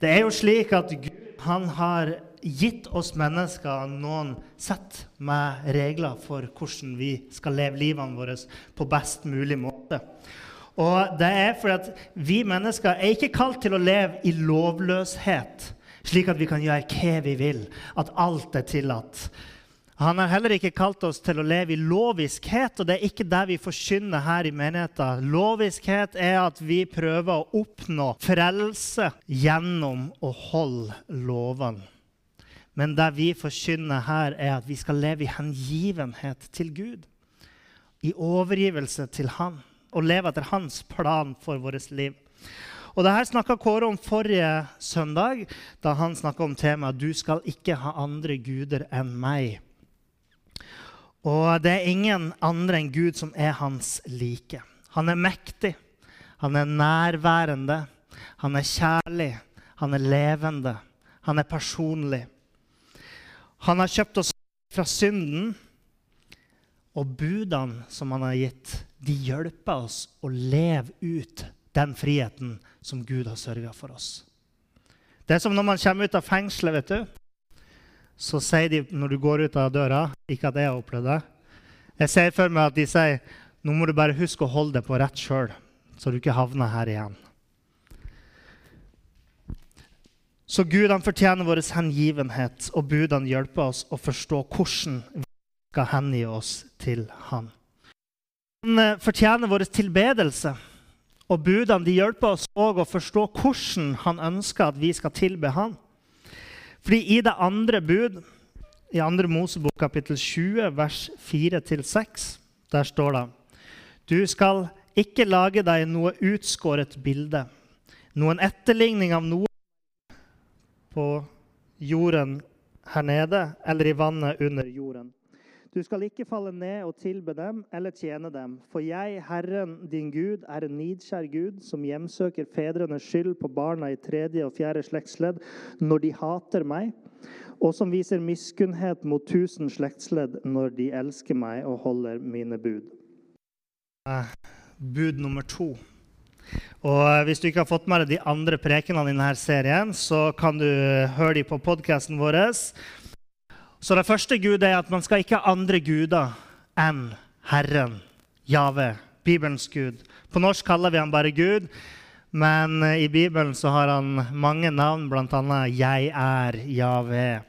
Det er jo slik at Gud han har gitt oss mennesker noen sett med regler for hvordan vi skal leve livene våre på best mulig måte. Og det er fordi at vi mennesker er ikke kalt til å leve i lovløshet, slik at vi kan gjøre hva vi vil, at alt er tillatt. Han har heller ikke kalt oss til å leve i loviskhet, og det er ikke det vi forkynner her i menigheten. Loviskhet er at vi prøver å oppnå frelse gjennom å holde lovene. Men det vi forkynner her, er at vi skal leve i hengivenhet til Gud. I overgivelse til Han, og leve etter Hans plan for vårt liv. Og det her snakka Kåre om forrige søndag, da han snakka om temaet 'Du skal ikke ha andre guder enn meg'. Og det er ingen andre enn Gud som er hans like. Han er mektig, han er nærværende, han er kjærlig, han er levende, han er personlig. Han har kjøpt oss fra synden, og budene som han har gitt, de hjelper oss å leve ut den friheten som Gud har sørga for oss. Det er som når man kommer ut av fengselet. vet du så sier de når du går ut av døra Ikke at jeg har opplevd det. Jeg ser for meg at de sier nå må du bare huske å holde deg på rett sjøl, så du ikke havner her igjen. Så Gud han fortjener vår hengivenhet, og budene hjelper oss å forstå hvordan vi skal hengi oss til Han. Han eh, fortjener vår tilbedelse, og budene de hjelper oss òg å forstå hvordan Han ønsker at vi skal tilbe Han. Fordi i det andre bud, i 2. Mosebok kapittel 20, vers 4-6, der står det Du skal ikke lage deg noe utskåret bilde, noen etterligning av noe på jorden her nede eller i vannet under jorden. Du skal ikke falle ned og tilbe dem eller tjene dem, for jeg, Herren din Gud, er en nidskjær Gud, som hjemsøker fedrenes skyld på barna i tredje og fjerde slektsledd når de hater meg, og som viser miskunnhet mot tusen slektsledd når de elsker meg og holder mine bud. Bud nummer to. Og Hvis du ikke har fått med deg de andre prekenene i denne serien, så kan du høre dem på podkasten vår. Så det første Gud er at man skal ikke ha andre guder enn Herren, Jave, Bibelens Gud. På norsk kaller vi han bare Gud, men i Bibelen så har han mange navn, bl.a. 'Jeg er Jave'.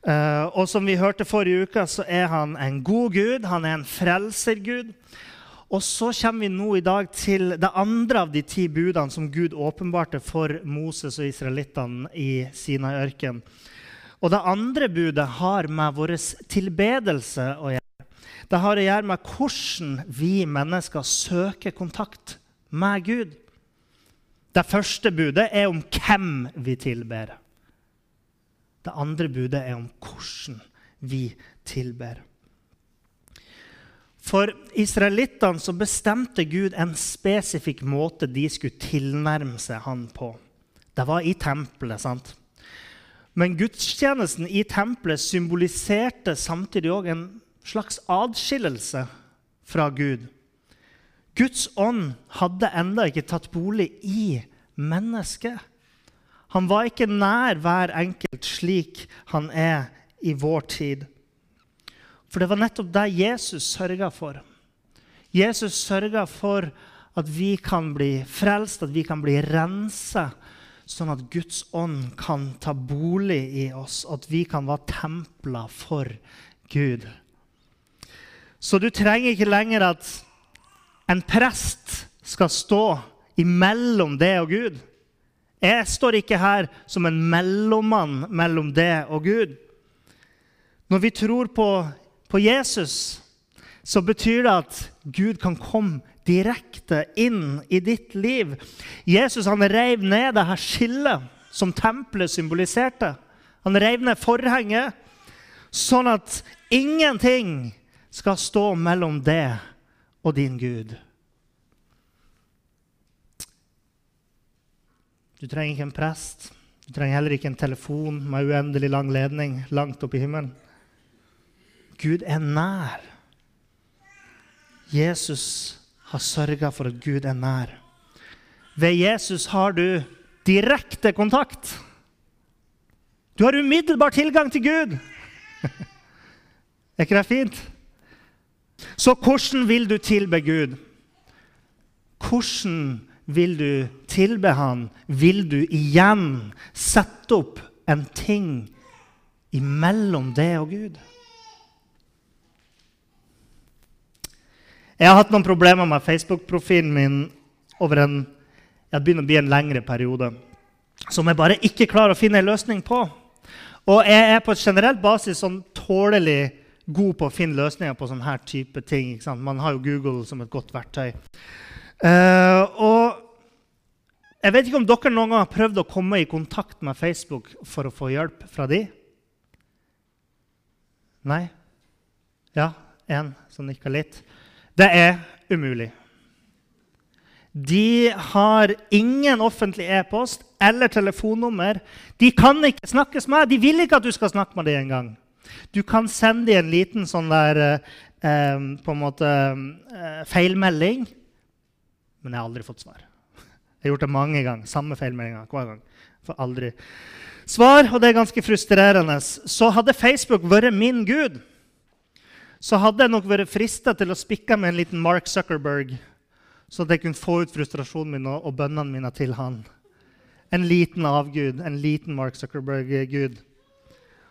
Uh, og som vi hørte forrige uke, så er han en god gud. Han er en frelsergud. Og så kommer vi nå i dag til det andre av de ti budene som Gud åpenbarte for Moses og israelittene i Sinai-ørkenen. Og det andre budet har med vår tilbedelse å gjøre. Det har å gjøre med hvordan vi mennesker søker kontakt med Gud. Det første budet er om hvem vi tilber. Det andre budet er om hvordan vi tilber. For israelittene bestemte Gud en spesifikk måte de skulle tilnærme seg han på. Det var i tempelet. sant? Men gudstjenesten i tempelet symboliserte samtidig òg en slags adskillelse fra Gud. Guds ånd hadde ennå ikke tatt bolig i mennesket. Han var ikke nær hver enkelt slik han er i vår tid. For det var nettopp det Jesus sørga for. Jesus sørga for at vi kan bli frelst, at vi kan bli rensa sånn at Guds ånd kan ta bolig i oss, at vi kan være templer for Gud. Så du trenger ikke lenger at en prest skal stå imellom det og Gud. Jeg står ikke her som en mellommann mellom det og Gud. Når vi tror på, på Jesus, så betyr det at Gud kan komme direkte inn i ditt liv. Jesus han rev ned det her skillet som tempelet symboliserte. Han rev ned forhenget, sånn at ingenting skal stå mellom det og din Gud. Du trenger ikke en prest. Du trenger heller ikke en telefon med uendelig lang ledning langt opp i himmelen. Gud er nær. Jesus har sørga for at Gud er nær. Ved Jesus har du direkte kontakt. Du har umiddelbar tilgang til Gud. er ikke det fint? Så hvordan vil du tilbe Gud? Hvordan vil du tilbe Han? Vil du igjen sette opp en ting imellom det og Gud? Jeg har hatt noen problemer med Facebook-profilen min over en jeg begynner å bli en lengre periode, som jeg bare ikke klarer å finne en løsning på. Og jeg er på et generelt basis sånn tålelig god på å finne løsninger på sånne her type ting. Man har jo Google som et godt verktøy. Uh, og jeg vet ikke om dere noen gang har prøvd å komme i kontakt med Facebook for å få hjelp fra de? Nei? Ja, én som nikker litt. Det er umulig. De har ingen offentlig e-post eller telefonnummer. De kan ikke snakkes med. De vil ikke at du skal snakke med dem engang. Du kan sende dem en liten sånn der eh, på en måte eh, feilmelding. Men jeg har aldri fått svar. Jeg har gjort det mange ganger. Samme feilmeldinger hver gang. Får aldri svar, og det er ganske frustrerende. Så hadde Facebook vært min gud, så hadde jeg nok vært frista til å spikke med en liten Mark Zuckerberg, så at jeg kunne få ut frustrasjonen min og, og bønnene mine til han. En liten avgud, en liten Mark Zuckerberg-gud.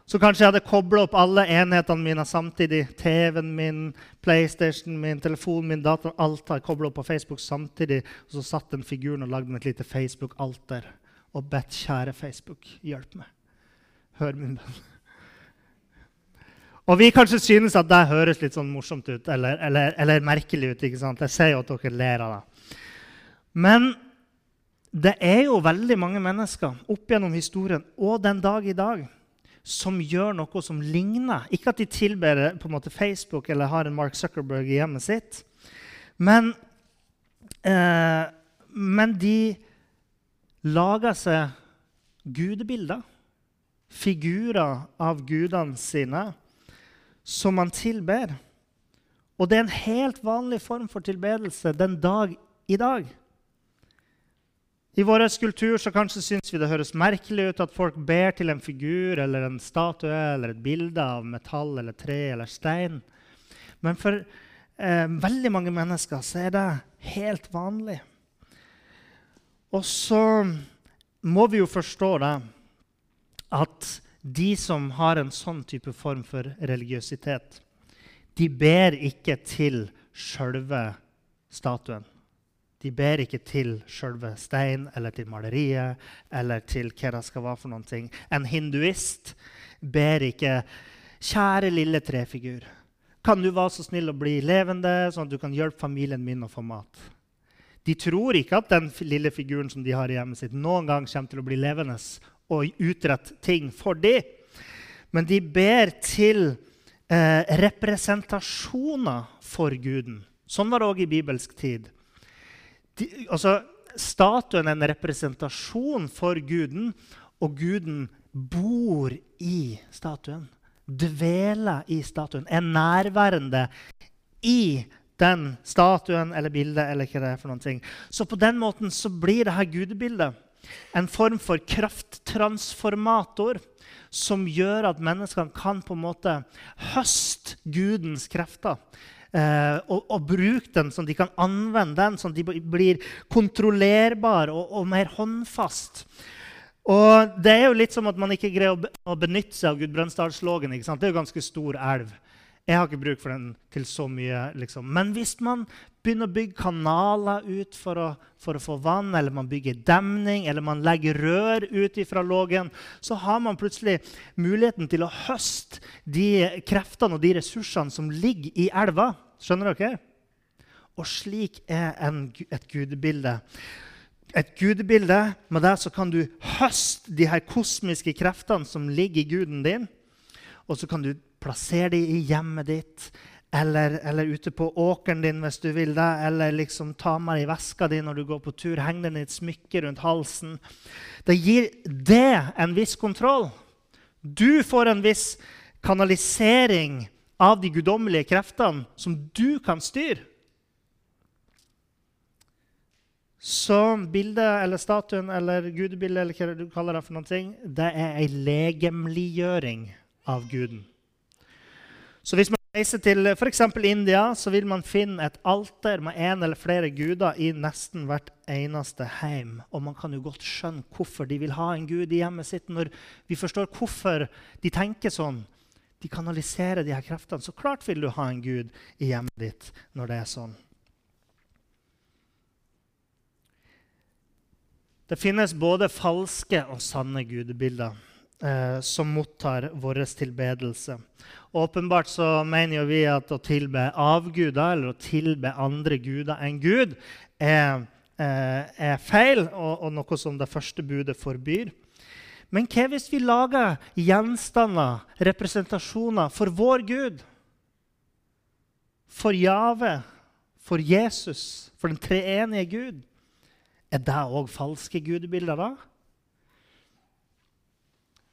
Så kanskje jeg hadde kobla opp alle enhetene mine samtidig. TV-en min, PlayStation min, telefonen min, dataen. Alt har jeg kobla opp på Facebook samtidig. Og så satt den figuren og lagde meg et lite Facebook-alter og bedt kjære Facebook, hjelp meg. Hør min bønn. Og vi kanskje synes at det høres litt sånn morsomt ut eller, eller, eller merkelig ut. ikke sant? Jeg ser jo at dere ler av det. Men det er jo veldig mange mennesker opp gjennom historien og den dag i dag som gjør noe som ligner. Ikke at de tilber på en måte Facebook eller har en Mark Zuckerberg i hjemmet sitt. Men, eh, men de lager seg gudebilder, figurer av gudene sine som man tilber. Og det er en helt vanlig form for tilbedelse den dag i dag. I vår kultur så kanskje syns vi det høres merkelig ut at folk ber til en figur eller en statue eller et bilde av metall eller tre eller stein. Men for eh, veldig mange mennesker så er det helt vanlig. Og så må vi jo forstå det at de som har en sånn type form for religiøsitet, de ber ikke til sjølve statuen. De ber ikke til sjølve stein eller til maleriet eller til hva det skal være for noen ting. En hinduist ber ikke 'Kjære lille trefigur, kan du være så snill å bli levende, sånn at du kan hjelpe familien min å få mat?' De tror ikke at den lille figuren som de har i hjemmet sitt, noen gang kommer til å bli levende og utrette ting for dem. Men de ber til eh, representasjoner for guden. Sånn var det òg i bibelsk tid. De, altså, statuen er en representasjon for guden, og guden bor i statuen. Dveler i statuen. Er nærværende i den statuen eller bildet. eller hva det er for noen ting. Så på den måten så blir det her gudebildet en form for krafttransformator som gjør at menneskene kan på en måte høste Gudens krefter. Eh, og, og, bruke den sånn de kan anvende den, sånn at de blir kontrollerbare og, og, mer håndfast. Og Det er jo litt som at man ikke greier å, benytte seg av Gudbrandsdalslågen. Det er jo ganske stor elv. Jeg har ikke bruk for den til så mye. Liksom. Men hvis man begynner å bygge kanaler ut for å, for å, få vann, eller man bygger demning, eller man legger rør ut fra lågen, så har man plutselig muligheten til å høste de kreftene og de ressursene som ligger i elva. Skjønner dere? Og slik er en, et gudebilde. Et gudebilde, Med det så kan du høste de her kosmiske kreftene som ligger i guden din. Og så kan du plassere de i hjemmet ditt eller, eller, ute på åkeren din hvis du vil det. Eller liksom ta med i veska di når du går på tur. Heng den i et smykke rundt halsen. Det gir det en viss kontroll. Du får en viss kanalisering av de guddommelige kreftene som du kan styre. Så bildet eller statuen eller gudebildet eller hva du kaller det, for noe, det er ei legemliggjøring av guden. Så hvis man reiser til f.eks. India, så vil man finne et alter med en eller flere guder i nesten hvert eneste heim. Og man kan jo godt skjønne hvorfor de vil ha en gud i hjemmet sitt. Når vi forstår hvorfor de tenker sånn, de kanaliserer de her kreftene, så klart vil du ha en gud i hjemmet ditt når det er sånn. Det finnes både falske og sanne gudebilder eh, som mottar vår tilbedelse. Åpenbart så mener jo vi at å tilbe avguder eller å tilbe andre guder enn Gud er, eh, er feil og, og, noe som det første budet forbyr. Men hva hvis vi lager gjenstander, representasjoner, for vår Gud? For Jave, for Jesus, for den treenige Gud? Er det òg falske gudebilder, da?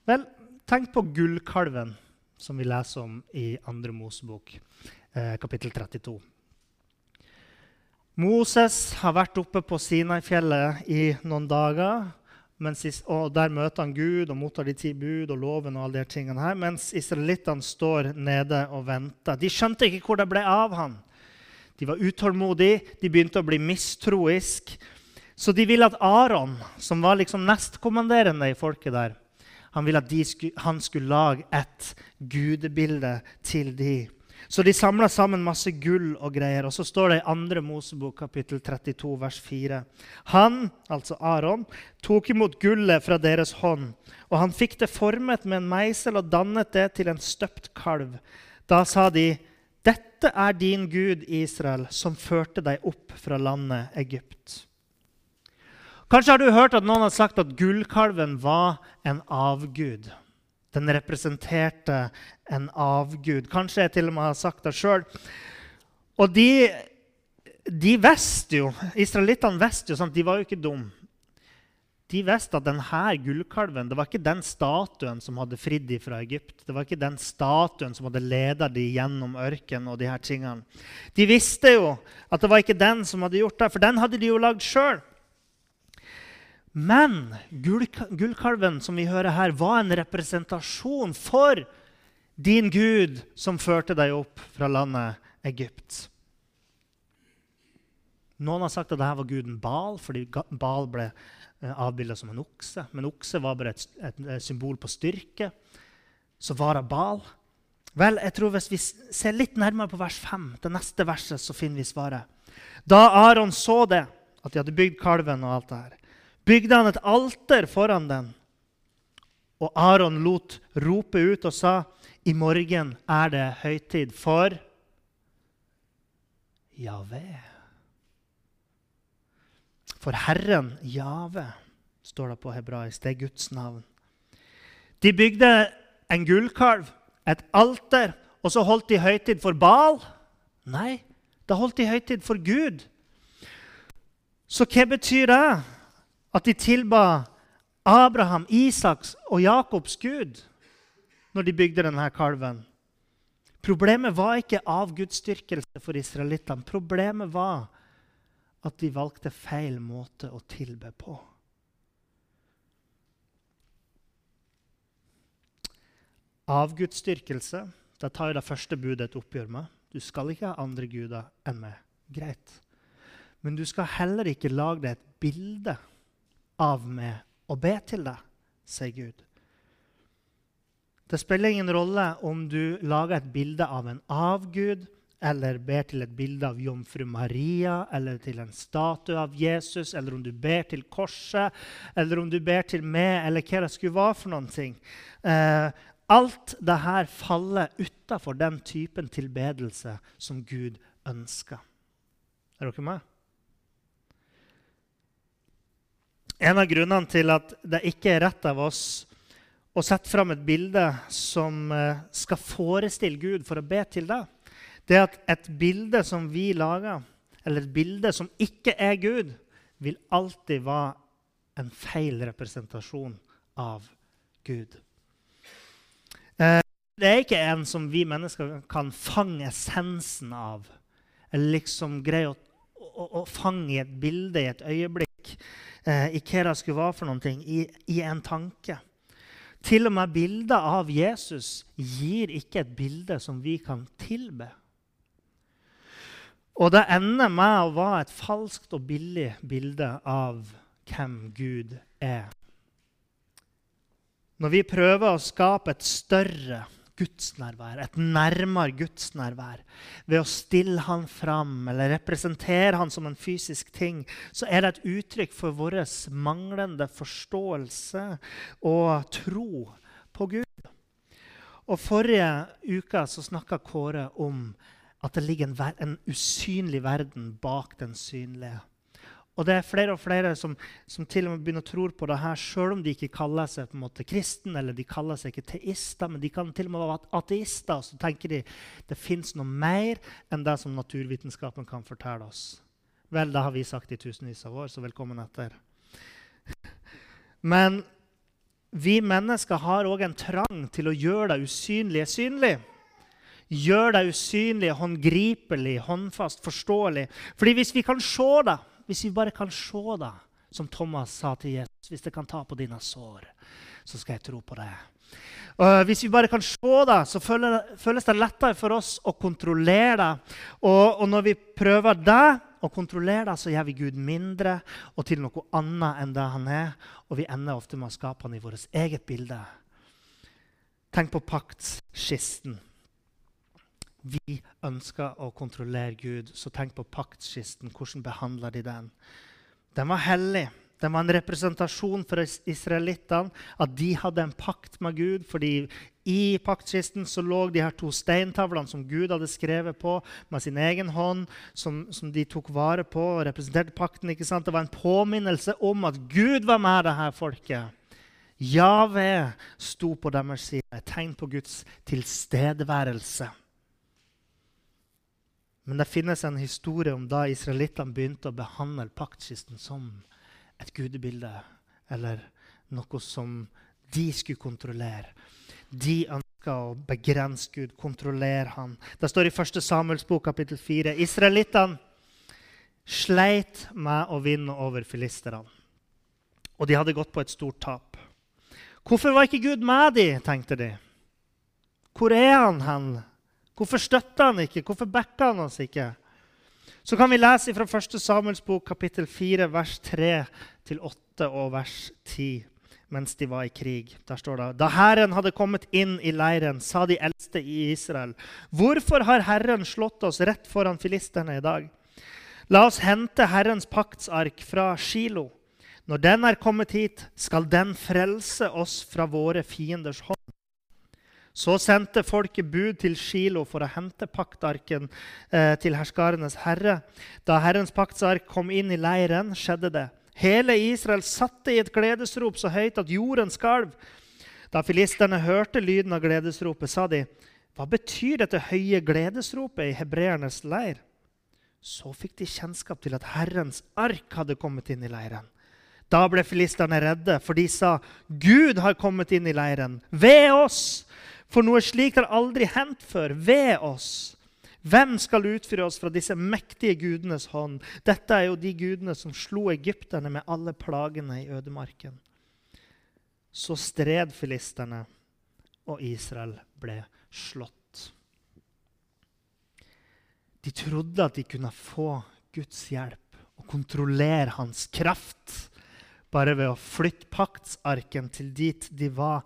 Vel, tenk på gullkalven, som vi leser om i 2. Mosebok, eh, kapittel 32. Moses har vært oppe på Sinai-fjellet i noen dager. Mens, og Der møter han Gud og mottar de ti bud og loven. og alle de tingene her, Mens israelittene står nede og venter. De skjønte ikke hvor det ble av han. De var utålmodige, de begynte å bli mistroiske. Så de ville at Aron, som var liksom nestkommanderende i folket der, han ville at skulle, han skulle lage et gudebilde til de. Så de samla sammen masse gull og greier. Og så står det i 2. Mosebok kapittel 32, vers 4. Han, altså Aron, tok imot gullet fra deres hånd, og han fikk det formet med en meisel og dannet det til en støpt kalv. Da sa de, 'Dette er din Gud, Israel, som førte deg opp fra landet Egypt.' Kanskje har du hørt at noen har sagt at gullkalven var en avgud. Den representerte en avgud. Kanskje jeg til og med har sagt det sjøl. Og de, de visste jo, Israelittene visste jo, sant? de var jo ikke dumme. De visste at denne gullkalven det var ikke den statuen som hadde fridd dem fra Egypt. Det var ikke den statuen som hadde ledet dem gjennom ørkenen. og De her tingene. De visste jo at det var ikke den som hadde gjort det, for den hadde de jo lagd sjøl. Men gullkalven som vi hører her, var en representasjon for din Gud som førte deg opp fra landet Egypt. Noen har sagt at dette var guden Bal, fordi Bal ble avbilda avbildet som en okse. Men okse var bare et, et, et symbol på styrke. Så var det Bal. Vel, jeg tror Hvis vi ser litt nærmere på vers 5, det neste verset, så finner vi svaret. Da Aron så det, at de hadde bygd kalven og alt det her, bygde han et alter foran den. Og Aron lot rope ut og sa, 'I morgen er det høytid for Jave.' For Herren, Jave, står det på hebraisk. Det er Guds navn. De bygde en gullkalv, et alter, og så holdt de høytid for Bal? Nei, da holdt de høytid for Gud. Så hva betyr det? At de tilba Abraham, Isaks og Jakobs gud når de bygde denne kalven. Problemet var ikke avgudsdyrkelse for israelittene. Problemet var at de valgte feil måte å tilbe på. Avgudsdyrkelse det tar jo det første budet et oppgjør med. Du skal ikke ha andre guder enn meg. Greit. Men du skal heller ikke lage deg et bilde av med å be til deg, sier Gud. Det spiller ingen rolle om du lager et bilde av en avgud, eller ber til et bilde av jomfru Maria, eller til en statue av Jesus, eller om du ber til korset, eller om du ber til meg, eller hva det skulle være for noen ting. Eh, alt dette faller utafor den typen tilbedelse som Gud ønsker. Er dere med? En av grunnene til at det ikke er rett av oss å sette fram et bilde som eh, skal forestille Gud for å be til deg, det er at et bilde som vi lager, eller et bilde som ikke er Gud, vil alltid være en feil representasjon av Gud. Eh, det er ikke en som vi mennesker kan fange essensen av, eller liksom greie å, å, å fange i et bilde i et øyeblikk i hva det skulle være for noen ting, i, i en tanke. Til og med bildet av Jesus gir ikke et bilde som vi kan tilbe. Og det ender med å være et falskt og billig bilde av hvem Gud er. Når vi prøver å skape et større gudsnærvær, et nærmere gudsnærvær, ved å stille han fram eller representere han som en fysisk ting, så er det et uttrykk for vår manglende forståelse og tro på Gud. Og Forrige uke så snakka Kåre om at det ligger en, en, usynlig verden bak den synlige. Og det er flere og flere som, som til og med begynner å tro på det her, sjøl om de ikke kaller seg på en måte kristen eller de kaller seg ikke teister, men de kan til og med være ateister. og Så tenker de det fins noe mer enn det som naturvitenskapen kan fortelle oss. Vel, det har vi sagt i tusenvis av år, så velkommen etter. Men vi mennesker har òg en trang til å gjøre det usynlige synlig. Gjør det usynlige håndgripelig, håndfast, forståelig. Fordi hvis vi kan se det, hvis vi bare kan se det, som Thomas sa til Jesus Hvis jeg kan ta på dine sår, så skal jeg tro på det. Og hvis vi bare kan se det, så føles det lettere for oss å kontrollere det. Og, og når vi prøver det, å kontrollere det, så gjør vi Gud mindre og til noe annet enn det han er. Og vi ender ofte med å skape han i vårt eget bilde. Tenk på paktskisten vi ønsker å kontrollere Gud, så tenk på paktskisten. Hvordan behandler de den? Den var hellig. Den var en representasjon for israelittene, at de hadde en pakt med Gud. fordi i paktkisten så lå de her to steintavlene som Gud hadde skrevet på med sin egen hånd, som, som de tok vare på og representerte pakten. ikke sant? Det var en påminnelse om at Gud var med det her folket. Jave sto på deres side, et tegn på Guds tilstedeværelse. Men det finnes en historie om da israelittene begynte å behandle paktkisten som et gudebilde, eller noe som de skulle kontrollere. De ønska å begrense Gud, kontrollere han. Det står i 1. Samuels bok, kapittel 4. Israelittene sleit med å vinne over filisterne. Og de hadde gått på et stort tap. Hvorfor var ikke Gud med dem, tenkte de. Hvor er han hen? Hvorfor støtter han ikke? Hvorfor backer han oss ikke? Så kan vi lese fra 1. Samuels bok, kapittel 4, vers 3-8 og vers 10 mens de var i krig. Der står det Da Herren hadde kommet inn i leiren, sa de eldste i Israel.: Hvorfor har Herren slått oss rett foran filisterne i dag? La oss hente Herrens paktsark fra Shilo. Når den er kommet hit, skal den frelse oss fra våre fienders hånd. Så sendte folket bud til Shilo for å hente paktarken eh, til herskarenes herre. Da Herrens paktsark kom inn i leiren, skjedde det. Hele Israel satte i et gledesrop så høyt at jorden skalv. Da filisterne hørte lyden av gledesropet, sa de, 'Hva betyr dette høye gledesropet i hebreernes leir?' Så fikk de kjennskap til at Herrens ark hadde kommet inn i leiren. Da ble filisterne redde, for de sa, 'Gud har kommet inn i leiren. Ved oss!' For noe slikt har aldri hendt før ved oss. Hvem skal utføre oss fra disse mektige gudenes hånd? Dette er jo de gudene som slo egypterne med alle plagene i ødemarken. Så stred filisterne, og Israel ble slått. De trodde at de kunne få Guds hjelp og kontrollere hans kraft bare ved å flytte paktsarken til dit de var.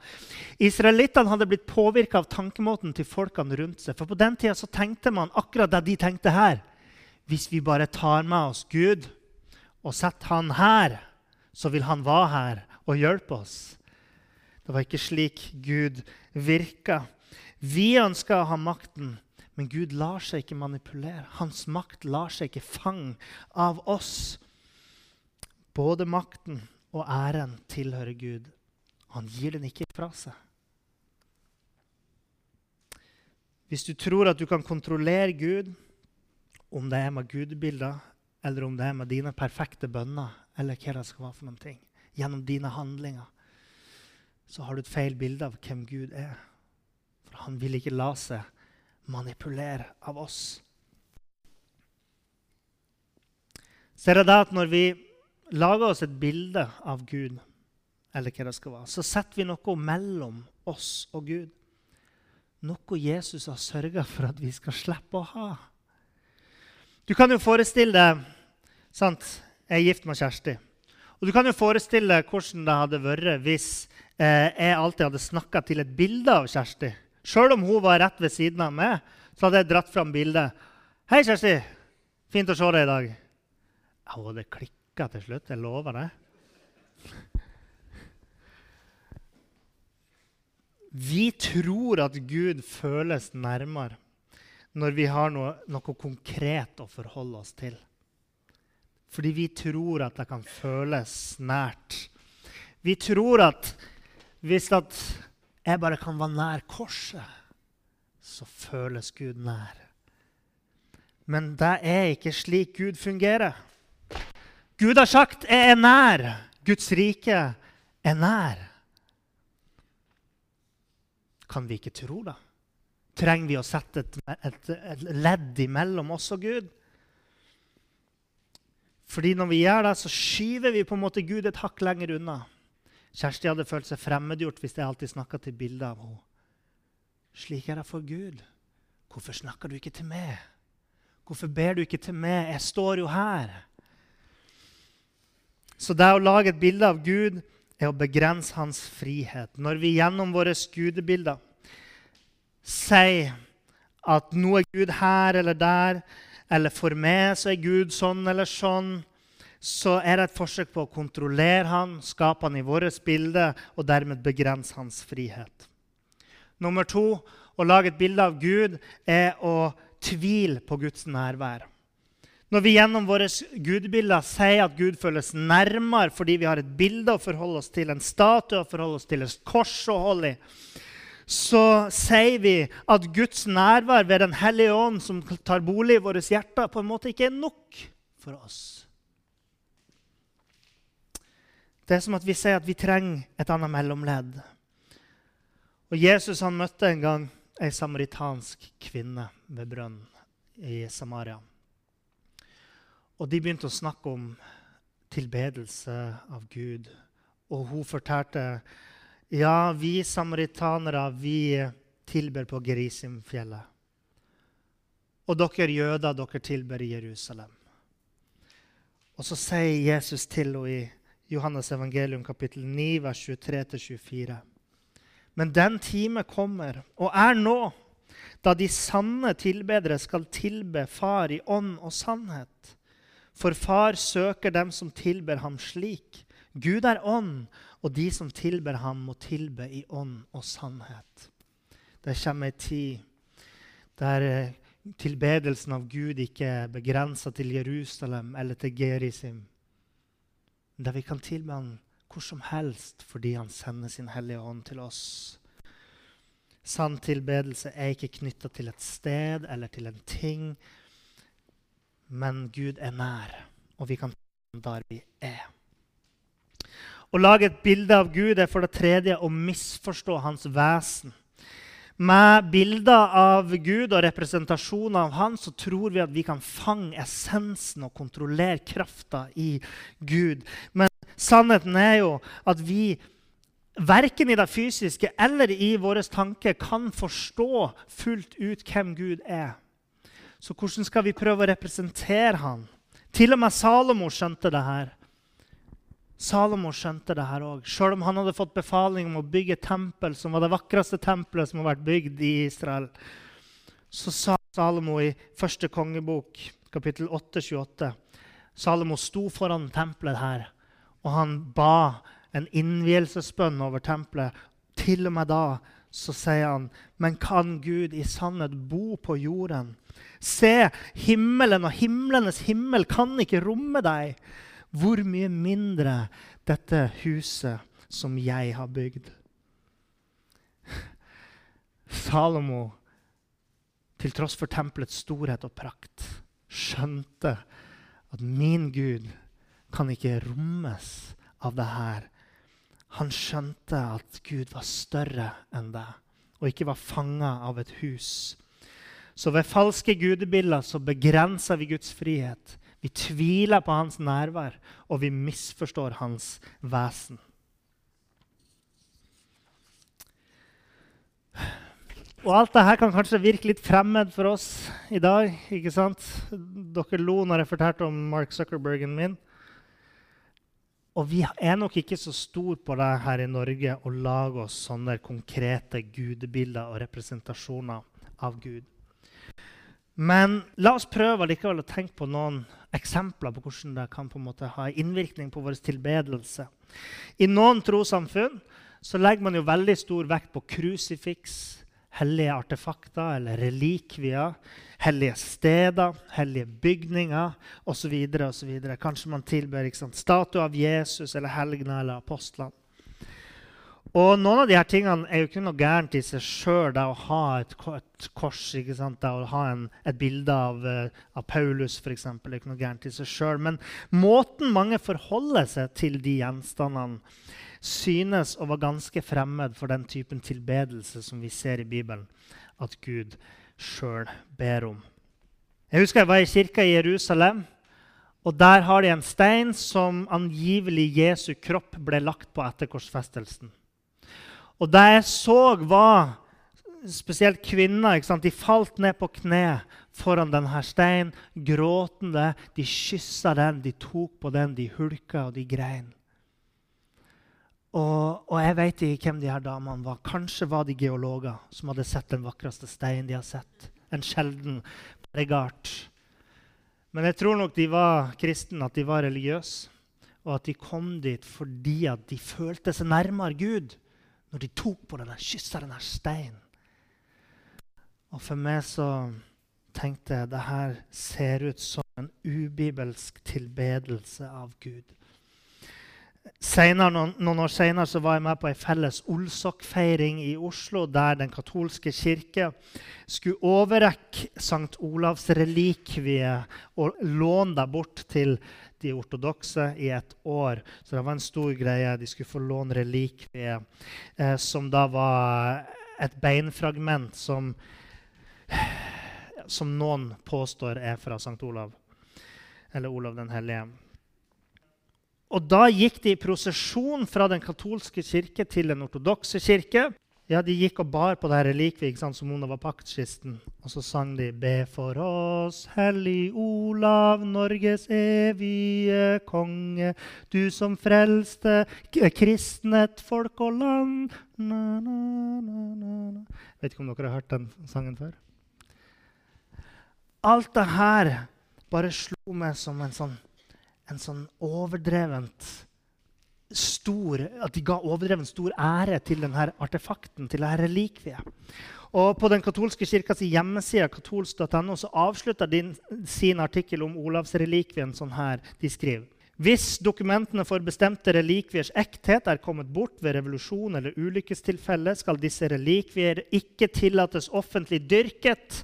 Israelittene hadde blitt påvirka av tankemåten til folkene rundt seg. For på den tida så tenkte man akkurat det de tenkte her. Hvis vi bare tar med oss Gud og setter han her, så vil han være her og hjelpe oss. Det var ikke slik Gud virka. Vi ønska å ha makten, Men Gud lar seg ikke manipulere. Hans makt lar seg ikke fange av oss. Både makten og æren tilhører Gud. Han gir den ikke fra seg. Hvis du tror at du kan kontrollere Gud, om det er med gudebilder eller om det er med dine perfekte bønner, eller hva det skal være for noen ting, gjennom dine handlinger, så har du et feil bilde av hvem Gud er. For han vil ikke la seg manipulere av oss. Ser jeg det at når vi lager oss et bilde av Gud, eller hva det skal være, så setter vi noe mellom oss og Gud. Noe Jesus har sørga for at vi skal slippe å ha. Du kan jo forestille deg sant? Jeg er gift med Kjersti. Og du kan jo forestille deg hvordan det hadde vært hvis eh, jeg alltid hadde snakka til et bilde av Kjersti. Sjøl om hun var rett ved siden av meg, så hadde jeg dratt fram bildet. 'Hei, Kjersti. Fint å se deg i dag.' Ja, det klikka til slutt. Jeg lover det. Vi tror at Gud føles nærmere når vi har noe, noe, konkret å forholde oss til. Fordi vi tror at det kan føles nært. Vi tror at hvis at jeg bare kan være nær korset, så føles Gud nær. Men det er ikke slik Gud fungerer. Gud har sagt 'jeg er nær'. Guds rike er nær. Kan vi ikke tro da? Trenger vi å sette et, et, et ledd imellom oss og Gud? Fordi når vi gjør det, så skyver vi på en måte Gud et hakk lenger unna. Kjersti hadde følt seg fremmedgjort hvis jeg alltid snakka til bildet av henne. Slik er det for Gud. Hvorfor snakker du ikke til meg? Hvorfor ber du ikke til meg? Jeg står jo her. Så det å lage et bilde av Gud er å begrense hans frihet. Når vi gjennom våre gudebilder sier at nå er Gud her eller der, eller for meg så er Gud sånn eller sånn, så er det et forsøk på å kontrollere han, skape han i vårt bilde og dermed begrense hans frihet. Nummer to å lage et bilde av Gud er å tvile på Guds nærvær. Når vi gjennom våre gudbilder sier at Gud føles nærmere fordi vi har et bilde å forholde oss til, en statue å forholde oss til, et kors å holde i, så sier vi at Guds nærvær ved Den hellige ånd, som tar bolig i våre hjerter, på en måte ikke er nok for oss. Det er som at vi sier at vi trenger et annet mellomledd. Og Jesus han møtte en gang ei samaritansk kvinne ved brønnen i Samaria. Og de begynte å snakke om tilbedelse av Gud. Og hun fortalte ja, vi samaritanere vi tilber på Gerisimfjellet. Og dere jøder, dere tilber i Jerusalem. Og så sier Jesus til henne i Johannes evangelium kapittel 9, vers 23-24. Men den time kommer, og er nå, da de sanne tilbedere skal tilbe Far i ånd og sannhet. For far søker dem som tilber ham slik. Gud er ånd, og de som tilber ham, må tilbe i ånd og sannhet. Det kommer ei tid der eh, tilbedelsen av Gud ikke er begrensa til Jerusalem eller til Gerisim. Der vi kan tilbe ham hvor som helst fordi han sender sin Hellige Ånd til oss. Sann tilbedelse er ikke knytta til et sted eller til en ting, men Gud er nær, og vi kan der vi er. Å lage et bilde av Gud er for det tredje å misforstå hans vesen. Med bilder av Gud og representasjoner av Han så tror vi at vi kan fange essensen og kontrollere krafta i Gud. Men sannheten er jo at vi verken i det fysiske eller i våre tanker kan forstå fullt ut hvem Gud er. Så hvordan skal vi prøve å representere han? Til og med Salomo skjønte det her. Salomo skjønte det her òg. Sjøl om han hadde fått befaling om å bygge tempel som var det vakreste tempelet som har vært bygd i Israel, så sa Salomo i første kongebok, kapittel 8, 28 Salomo sto foran tempelet her, og han ba en innvielsesbønn over tempelet. Til og med da så sier han, men kan Gud i sannhet bo på jorden? Se, himmelen og himlenes himmel kan ikke romme deg. Hvor mye mindre dette huset som jeg har bygd. Salomo, til tross for tempelets storhet og prakt, skjønte at min Gud kan ikke rommes av det her. Han skjønte at Gud var større enn det, og ikke var fanga av et hus. Så ved falske gudebilder så begrenser vi Guds frihet. Vi tviler på hans nærvær, og vi misforstår hans vesen. Og alt dette kan kanskje virke litt fremmed for oss i dag. ikke sant? Dere lo når jeg fortalte om Mark Zuckerbergen min. Og vi er nok ikke så store på det her i Norge å lage oss sånne konkrete gudebilder og representasjoner av Gud. Men la oss prøve likevel å tenke på noen eksempler på hvordan det kan på en måte ha innvirkning på vår tilbedelse. I noen trossamfunn legger man jo veldig stor vekt på krusifiks, hellige artefakter eller relikvier, hellige steder, hellige bygninger osv. Kanskje man tilber statue av Jesus eller helgener eller apostlene. Og noen av de her tingene er jo ikke noe gærent i seg sjøl. Å ha et, et kors, ikke sant? det å ha en, et bilde av, uh, av Paulus f.eks. er ikke noe gærent i seg sjøl. Men måten mange forholder seg til de gjenstandene synes å være ganske fremmed for den typen tilbedelse som vi ser i Bibelen at Gud sjøl ber om. Jeg husker jeg var i kirka i Jerusalem. og Der har de en stein som angivelig Jesu kropp ble lagt på etter korsfestelsen. Og det jeg så, var spesielt kvinner. De falt ned på kne foran denne steinen, gråtende. De kyssa den, de tok på den, de hulka og de grein. Og, og, jeg vet ikke hvem de her damene var. Kanskje var de geologer som hadde sett den vakreste steinen de har sett. En sjelden legart. Men jeg tror nok de var kristne, at de var religiøse. Og at de kom dit fordi at de følte seg nærmere Gud når de tok på denne, kyssa denne steinen. Og for meg så tenkte jeg det her ser ut som en ubibelsk tilbedelse av Gud. Senere, noen, noen, år senere var jeg med på ei felles Olsok-feiring i Oslo, der Den katolske kirke skulle overrekke St. Olavs relikvie og låne dem bort til de ortodokse i et år. Så det var en stor greie. De skulle få låne relikvie, eh, som da var et beinfragment som, som noen påstår er fra St. Olav, eller Olav den hellige. Og da gikk de i prosesjon fra den katolske kirke til den ortodokse kirke. Ja, De gikk og bar på det relikviet som om det var paktkisten. Og så sang de Be for oss, Hellig Olav, Norges evige konge, du som frelste kristnet folk og land. Na, na, na, Vet ikke om dere har hørt den sangen før? Alt det her bare slo meg som en sånn en sånn overdrevent stor, At de ga overdreven stor ære til denne artefakten, til dette relikviet. Og På den katolske kirkas hjemmeside katolsk.no så avslutter de sin artikkel om Olavsrelikvien sånn her. De skriver hvis dokumentene for bestemte relikviers ekthet er kommet bort ved revolusjon eller ulykkestilfelle, skal disse relikvier ikke tillates offentlig dyrket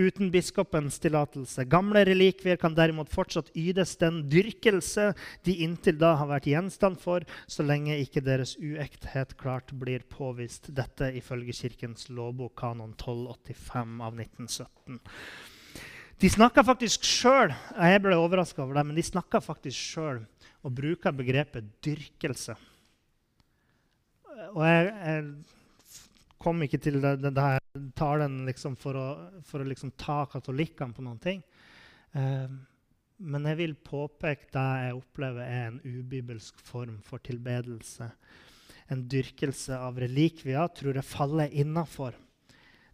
uten biskopens tillatelse. Gamle relikvier kan derimot fortsatt ydes den dyrkelse de inntil da har vært gjenstand for, så lenge ikke deres uekthet klart blir påvist. Dette ifølge Kirkens lovbok kanon 1285 av 1917. De snakka faktisk sjøl jeg ble over det, men de snakka faktisk sjøl og bruker begrepet dyrkelse. Og jeg, jeg kom ikke til det, det, det talen liksom for å, for å liksom ta katolikkene på noen ting. Eh, men jeg vil påpeke det jeg opplever er en ubibelsk form for tilbedelse. En dyrkelse av relikvier tror jeg faller innafor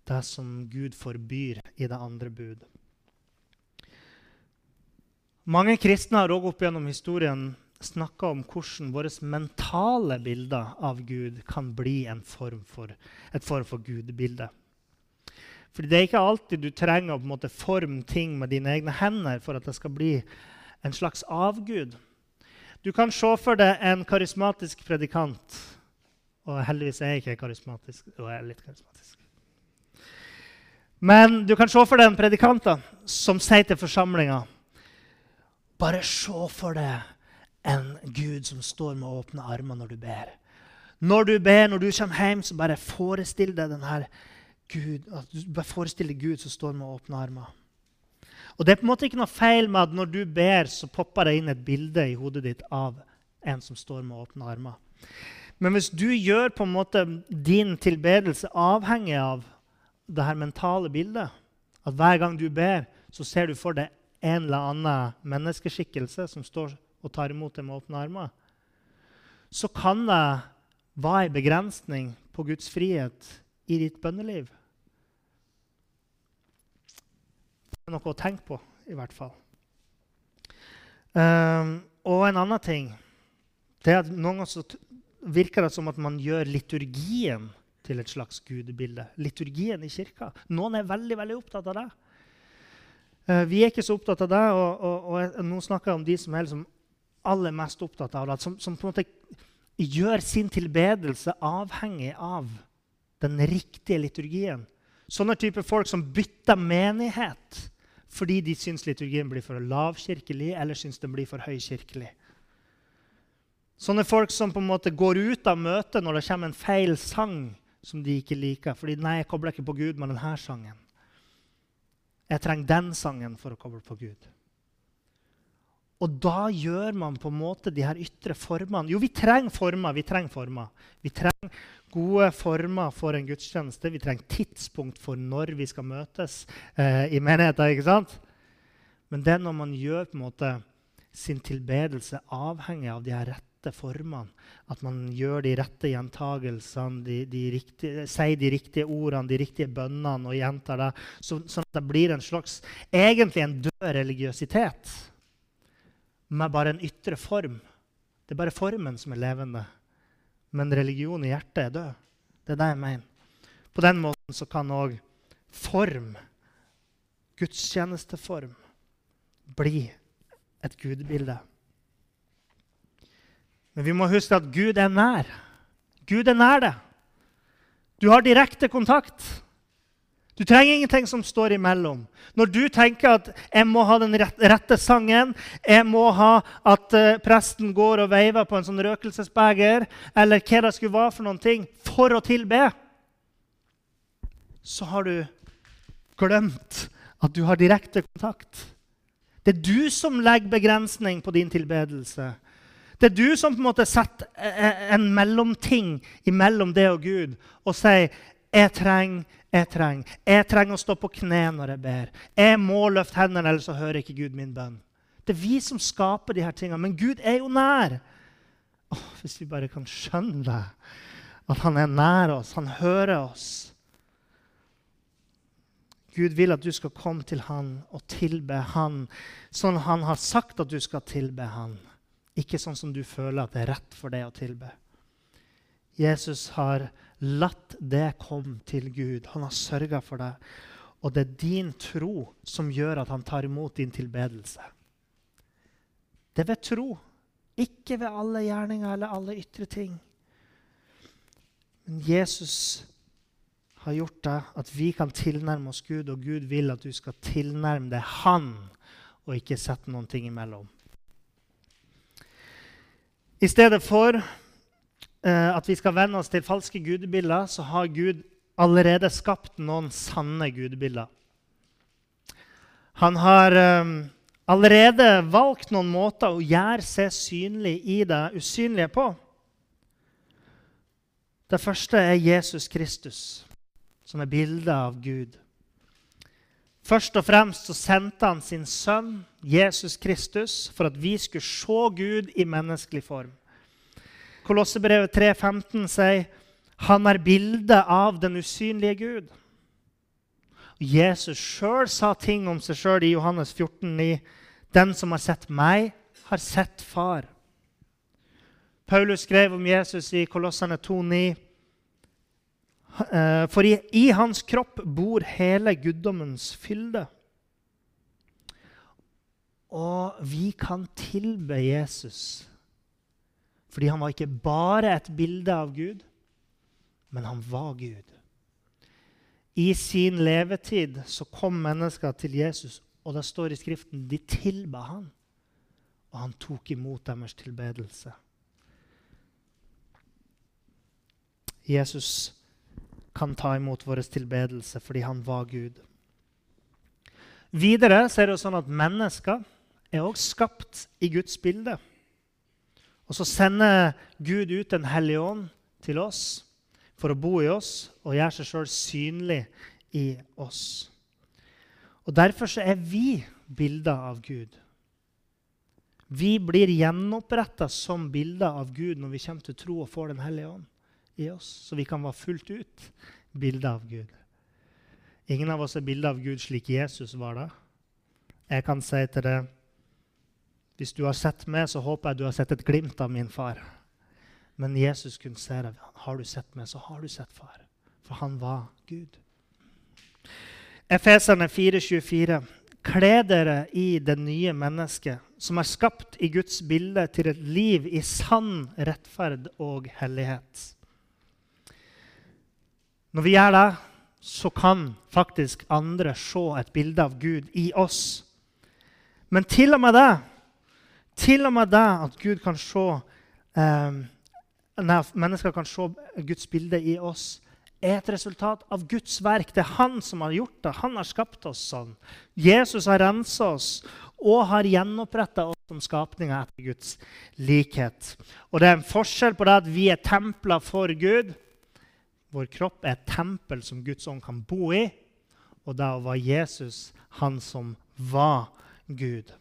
det som Gud forbyr i det andre bud. Mange kristne har òg opp gjennom historien snakka om hvordan våre mentale bilder av Gud kan bli en form for, et form for gudebilde. Fordi det er ikke alltid du trenger å på en måte forme ting med dine egne hender for at det skal bli en slags avgud. Du kan se for deg en karismatisk predikant. Og heldigvis er jeg ikke karismatisk. Jo, jeg er litt karismatisk. Men du kan se for deg en predikant da, som sier til forsamlinga Bare se for deg en Gud som står med åpne armer når du ber. Når du ber, når du kommer hjem, så bare forestill deg denne Gud, at du bare forestiller Gud som står med åpne armer. Og Det er på en måte ikke noe feil med at når du ber, så popper det inn et bilde i hodet ditt av en som står med åpne armer. Men hvis du gjør på en måte din tilbedelse avhengig av det her mentale bildet, at hver gang du ber, så ser du for deg en eller annen menneskeskikkelse som står og tar imot deg med åpne armer, så kan det være en begrensning på Guds frihet i ditt bønneliv. Noe å tenke på, i hvert fall. Um, og en annen ting det er at Noen ganger virker det som at man gjør liturgien til et slags gudebilde. Liturgien i kirka. Noen er veldig veldig opptatt av det. Uh, vi er ikke så opptatt av det. Og, og, og nå snakker jeg om de som er liksom aller mest opptatt av det. Som, som, på en måte gjør sin tilbedelse avhengig av den riktige liturgien. Sånne typer folk som bytter menighet fordi de syns liturgien blir for lavkirkelig eller syns den blir for høykirkelig. Sånne folk som på en måte går ut av møtet når det kommer en feil sang som de ikke liker. Fordi nei, jeg kobler ikke på Gud med denne sangen. Jeg trenger den sangen for å koble på Gud. Og da gjør man på en måte de her ytre formene. Jo, vi trenger former. Vi trenger former. Vi trenger gode former for en gudstjeneste. Vi trenger tidspunkt for når vi skal møtes eh, i menigheten. ikke sant? Men det er når man gjør på en måte sin tilbedelse avhengig av de her rette formene. At man gjør de rette gjentagelsene, de, de riktige, sier de riktige ordene, de riktige bønnene og gjentar det. Så, sånn at det blir en slags, egentlig en død religiøsitet med bare en ytre form. Det er bare formen som er levende men religion i hjertet er død. Det er det jeg mener. På den måten så kan òg form, gudstjenesteform, bli et gudbilde. Men vi må huske at Gud er nær. Gud er nær deg. Du har direkte kontakt. Du trenger ingenting som står imellom. Når du tenker at 'jeg må ha den rette sangen', 'jeg må ha at uh, presten går og veiver på en sånn røkelsesbeger', eller hva det skulle være for noen ting, for å tilbe, så har du glemt at du har direkte kontakt. Det er du som legger begrensning på din tilbedelse. Det er du som på en måte setter eh, eh, en mellomting imellom det og Gud og sier 'jeg trenger jeg trenger. Jeg trenger å stå på kne når jeg ber. Jeg må løfte hendene, ellers så hører ikke Gud min bønn. Det er vi som skaper de her tingene. Men Gud er jo nær. Oh, hvis vi bare kan skjønne det, at han er nær oss, han hører oss. Gud vil at du skal komme til han og tilbe han sånn han har sagt at du skal tilbe han. Ikke sånn som du føler at det er rett for deg å tilbe. Jesus har latt det komme til Gud. Han har sørga for deg. Og det er din tro som gjør at han tar imot din tilbedelse. Det er ved tro, ikke ved alle gjerninger eller alle ytre ting. Men Jesus har gjort det at vi kan tilnærme oss Gud, og Gud vil at du skal tilnærme deg Han, og ikke sette noen ting imellom. I stedet for at vi skal venne oss til falske gudebilder, så har Gud allerede skapt noen sanne gudebilder. Han har um, allerede valgt noen måter å gjøre seg synlig i det usynlige på. Det første er Jesus Kristus, som er bildet av Gud. Først og fremst så sendte han sin sønn, Jesus Kristus, for at vi skulle se Gud i menneskelig form. Kolossebrevet 3,15 sier han er bildet av den usynlige Gud. Jesus sjøl sa ting om seg sjøl i Johannes 14, 14,9. Den som har sett meg, har sett far. Paulus skrev om Jesus i Kolossene 2,9. Eh, for i, i, hans kropp bor hele guddommens fylde. Og vi kan tilbe Jesus fordi han var ikke bare et bilde av Gud, men han var Gud. I sin levetid så kom mennesker til Jesus, og det står i Skriften de tilba han. Og han tok imot deres tilbedelse. Jesus kan ta imot vår tilbedelse fordi han var Gud. Videre så er det jo sånn at mennesker er også skapt i Guds bilde. Og så sender Gud ut Den hellige ånd til oss for å bo i oss og gjøre seg sjøl synlig i oss. Og Derfor så er vi bilder av Gud. Vi blir gjenoppretta som bilder av Gud når vi kommer til tro og får Den hellige ånd i oss, så vi kan være fullt ut bilder av Gud. Ingen av oss er bilder av Gud slik Jesus var da. Jeg kan si til deg hvis du har sett meg, så håper jeg du har sett et glimt av min far. Men Jesus kunne se deg. Har du sett meg, så har du sett far. For han var Gud. Efeserne 4,24. Kle dere i det nye mennesket, som er skapt i Guds bilde til et liv i sann rettferd og hellighet. Når vi gjør det, så kan faktisk andre se et bilde av Gud i oss. Men til og med det til og med det at Gud kan se, eh, mennesker kan se Guds bilde i oss, er et resultat av Guds verk. Det er Han som har gjort det. Han har skapt oss sånn. Jesus har rensa oss og har gjenoppretta oss som skapninger etter Guds likhet. Og det er en forskjell på det at vi er templer for Gud. Vår kropp er et tempel som Guds ånd kan bo i. Og da var Jesus han som var Gud.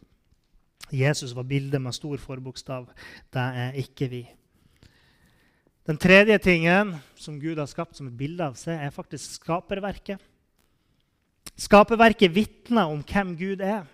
Jesus var bildet med stor forbokstav. Det er ikke vi. Den tredje tingen som Gud har skapt som et bilde av seg, er faktisk skaperverket. Skaperverket vitner om hvem Gud er.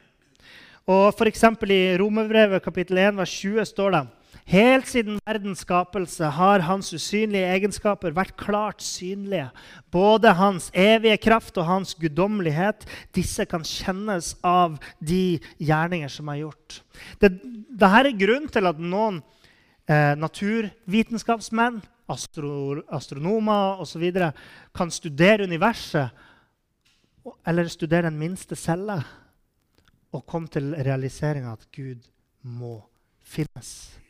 Og F.eks. I Romerbrevet kapittel 1, vers 20 står det Helt siden verdens skapelse har hans usynlige egenskaper vært klart synlige. Både hans evige kraft og hans guddommelighet. Disse kan kjennes av de gjerninger som er gjort. Dette er grunnen til at noen eh, naturvitenskapsmenn, astro, astronomer osv. kan studere universet eller studere den minste celle og komme til realiseringa at Gud må finnes.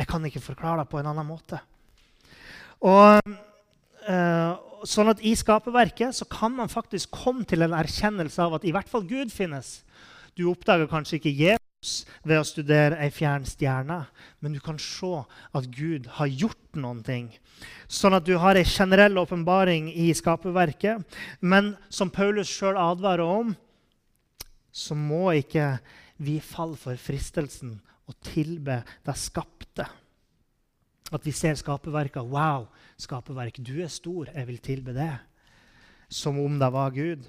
Jeg kan ikke forklare det på en annen måte. Og, uh, sånn at I skaperverket kan man faktisk komme til en erkjennelse av at i hvert fall Gud finnes. Du oppdager kanskje ikke Jesus ved å studere ei fjern stjerne, men du kan se at Gud har gjort noen ting. Sånn at du har ei generell åpenbaring i skaperverket. Men som Paulus sjøl advarer om, så må ikke vi falle for fristelsen å tilbe det skapte. At vi ser skaperverket. Wow, skaperverk, du er stor. Jeg vil tilbe det. Som om det var Gud.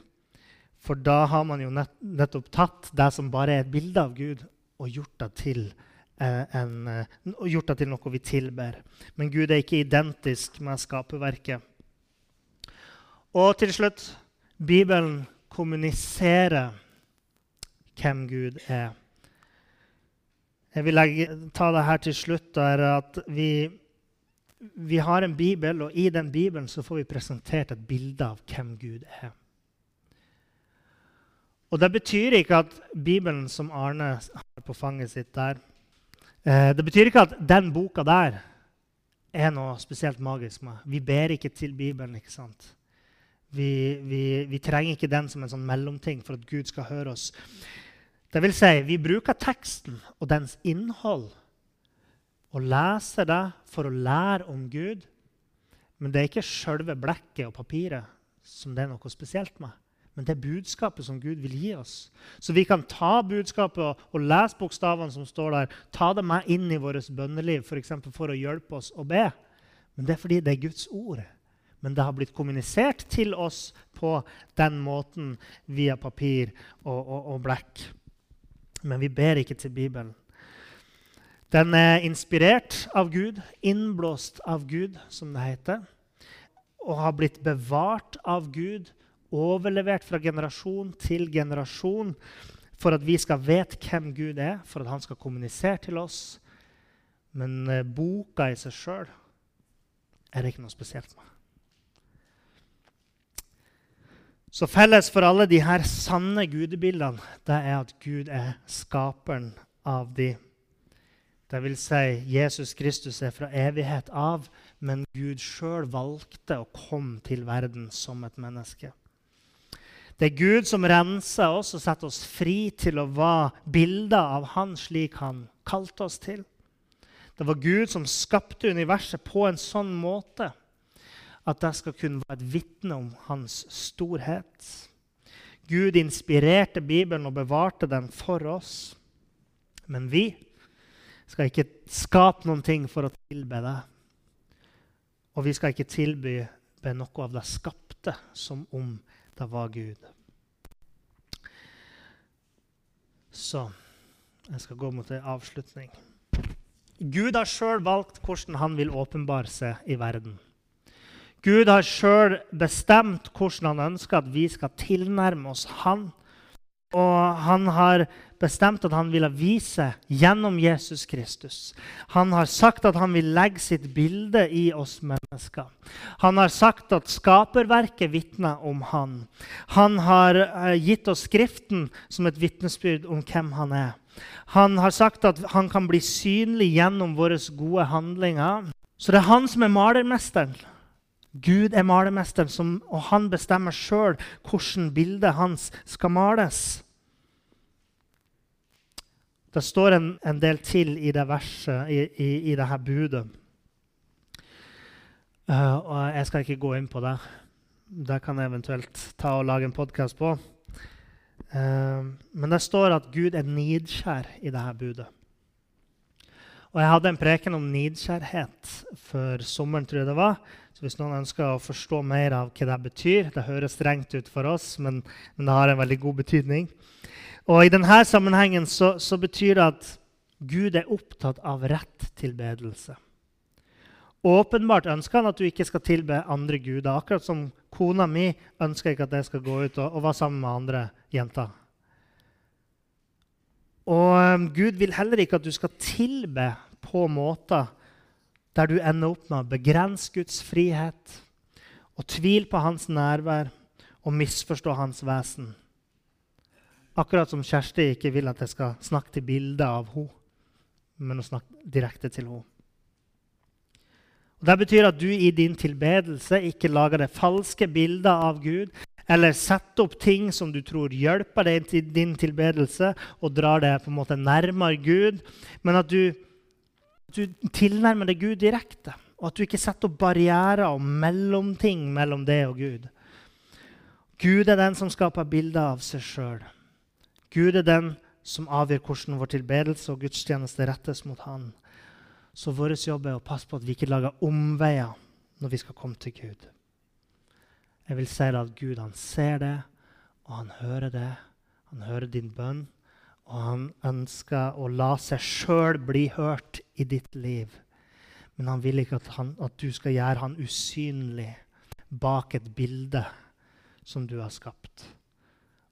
For da har man jo nett, nettopp tatt det som bare er et bilde av Gud, og gjort det til, eh, en, eh, gjort det til noe vi tilber. Men Gud er ikke identisk med skaperverket. Og til slutt Bibelen kommuniserer hvem Gud er. Jeg vil ta det her til slutt. Der, at vi, vi har en bibel, og i den bibelen så får vi presentert et bilde av hvem Gud er. Og Det betyr ikke at Bibelen som Arne har på fanget sitt der eh, Det betyr ikke at den boka der er noe spesielt magisk med. Vi ber ikke til Bibelen. ikke sant? Vi, vi, vi trenger ikke den som en sånn mellomting for at Gud skal høre oss. Det vil si, vi bruker teksten og dens innhold og leser det for å lære om Gud. Men det er ikke sjølve blekket og papiret som det er noe spesielt med. Men det er budskapet som Gud vil gi oss. Så vi kan ta budskapet og, og lese bokstavene som står der, ta det med inn i vårt bønneliv for, for å hjelpe oss å be. Men det er fordi det er Guds ord. Men det har blitt kommunisert til oss på den måten via papir og, og, og blekk men vi ber ikke til Bibelen. Den er inspirert av Gud, innblåst av Gud, som det heter, og har blitt bevart av Gud, overlevert fra generasjon til generasjon for at vi skal vite hvem Gud er, for at han skal kommunisere til oss. Men eh, boka i seg sjøl er det ikke noe spesielt med. Så felles for alle de her sanne gudebildene det er at Gud er skaperen av de. Det vil si, Jesus Kristus er fra evighet av, men Gud sjøl valgte å komme til verden som et menneske. Det er Gud som renser oss og setter oss fri til å være bilder av Han slik Han kalte oss til. Det var Gud som skapte universet på en sånn måte at det skal kunne være et vitne om hans storhet. Gud inspirerte Bibelen og bevarte den for oss. Men vi skal ikke skape noen ting for å tilbe det. Og vi skal ikke tilby noe av det skapte som om det var Gud. Så jeg skal gå mot en avslutning. Gud har sjøl valgt hvordan han vil åpenbare seg i verden. Gud har sjøl bestemt hvordan han ønsker at vi skal tilnærme oss han. Og han har bestemt at han ville vise gjennom Jesus Kristus. Han har sagt at han vil legge sitt bilde i oss mennesker. Han har sagt at skaperverket vitner om han. Han har eh, gitt oss Skriften som et vitnesbyrd om hvem han er. Han har sagt at han kan bli synlig gjennom våre gode handlinger. Så det er han som er malermesteren. Gud er malermesteren, og han bestemmer sjøl hvordan bildet hans skal males. Det står en, en del til i det verset, i, i, i dette budet. Uh, og jeg skal ikke gå inn på det. Det kan jeg eventuelt ta og lage en podkast på. Uh, men det står at Gud er nidskjær i dette budet. Og jeg hadde en preken om nidskjærhet før sommeren, tror jeg det var. Hvis noen ønsker å forstå mer av hva det betyr Det høres strengt ut for oss, men, men det har en veldig god betydning. Og I denne sammenhengen så, så betyr det at Gud er opptatt av rett tilbedelse. Åpenbart ønsker han at du ikke skal tilbe andre guder. Akkurat som kona mi ønsker ikke at jeg skal gå ut og, og være sammen med andre jenter. Og um, Gud vil heller ikke at du skal tilbe på måter der du ender opp med å begrense Guds frihet og tvile på hans nærvær og misforstå hans vesen. Akkurat som Kjersti ikke vil at jeg skal snakke til bildet av henne, men å snakke direkte til henne. Det betyr at du i din tilbedelse ikke lager det falske bilder av Gud, eller setter opp ting som du tror hjelper deg til din tilbedelse, og drar deg på en måte nærmere Gud, men at du, du tilnærmer deg Gud direkte. Og at du ikke setter opp barrierer og mellomting mellom det og Gud. Gud er den som skaper bilder av seg sjøl. Gud er den som avgjør hvordan vår tilbedelse og gudstjeneste rettes mot Han. Så vår jobb er å passe på at vi ikke lager omveier når vi skal komme til Gud. Jeg vil si at Gud han ser det, og han hører det. Han hører din bønn, og han ønsker å la seg sjøl bli hørt i ditt liv. Men han vil ikke at, han, at du skal gjøre han usynlig bak et bilde som du har skapt.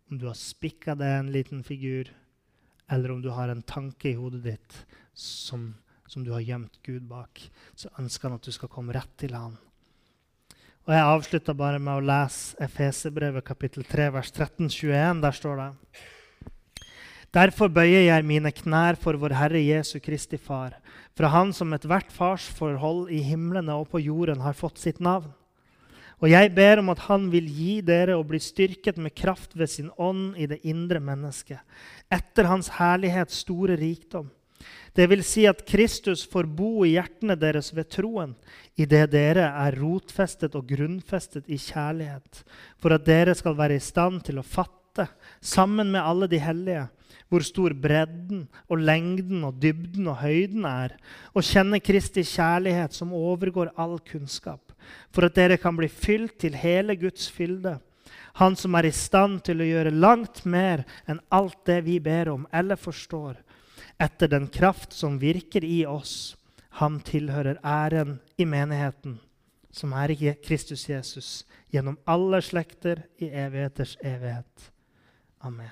Om du har spikka deg en liten figur, eller om du har en tanke i hodet ditt som, som du har gjemt Gud bak, så ønsker han at du skal komme rett til han og Jeg avslutter bare med å lese Efesebrevet kapittel 3, vers 13-21. Der står det Derfor bøyer jeg mine knær for vår Herre Jesu Kristi Far, fra Han som ethvert farsforhold i himlene og på jorden har fått sitt navn. Og jeg ber om at Han vil gi dere å bli styrket med kraft ved sin ånd i det indre mennesket, etter Hans herlighets store rikdom det vil si at Kristus får bo i hjertene deres ved troen, idet dere er rotfestet og grunnfestet i kjærlighet, for at dere skal være i stand til å fatte, sammen med alle de hellige, hvor stor bredden og lengden og dybden og høyden er, og kjenne Kristi kjærlighet som overgår all kunnskap, for at dere kan bli fylt til hele Guds fylde. Han som er i stand til å gjøre langt mer enn alt det vi ber om eller forstår, etter den kraft som virker i oss. Ham tilhører æren i menigheten, som er i Kristus Jesus, gjennom alle slekter i evigheters evighet. Amen.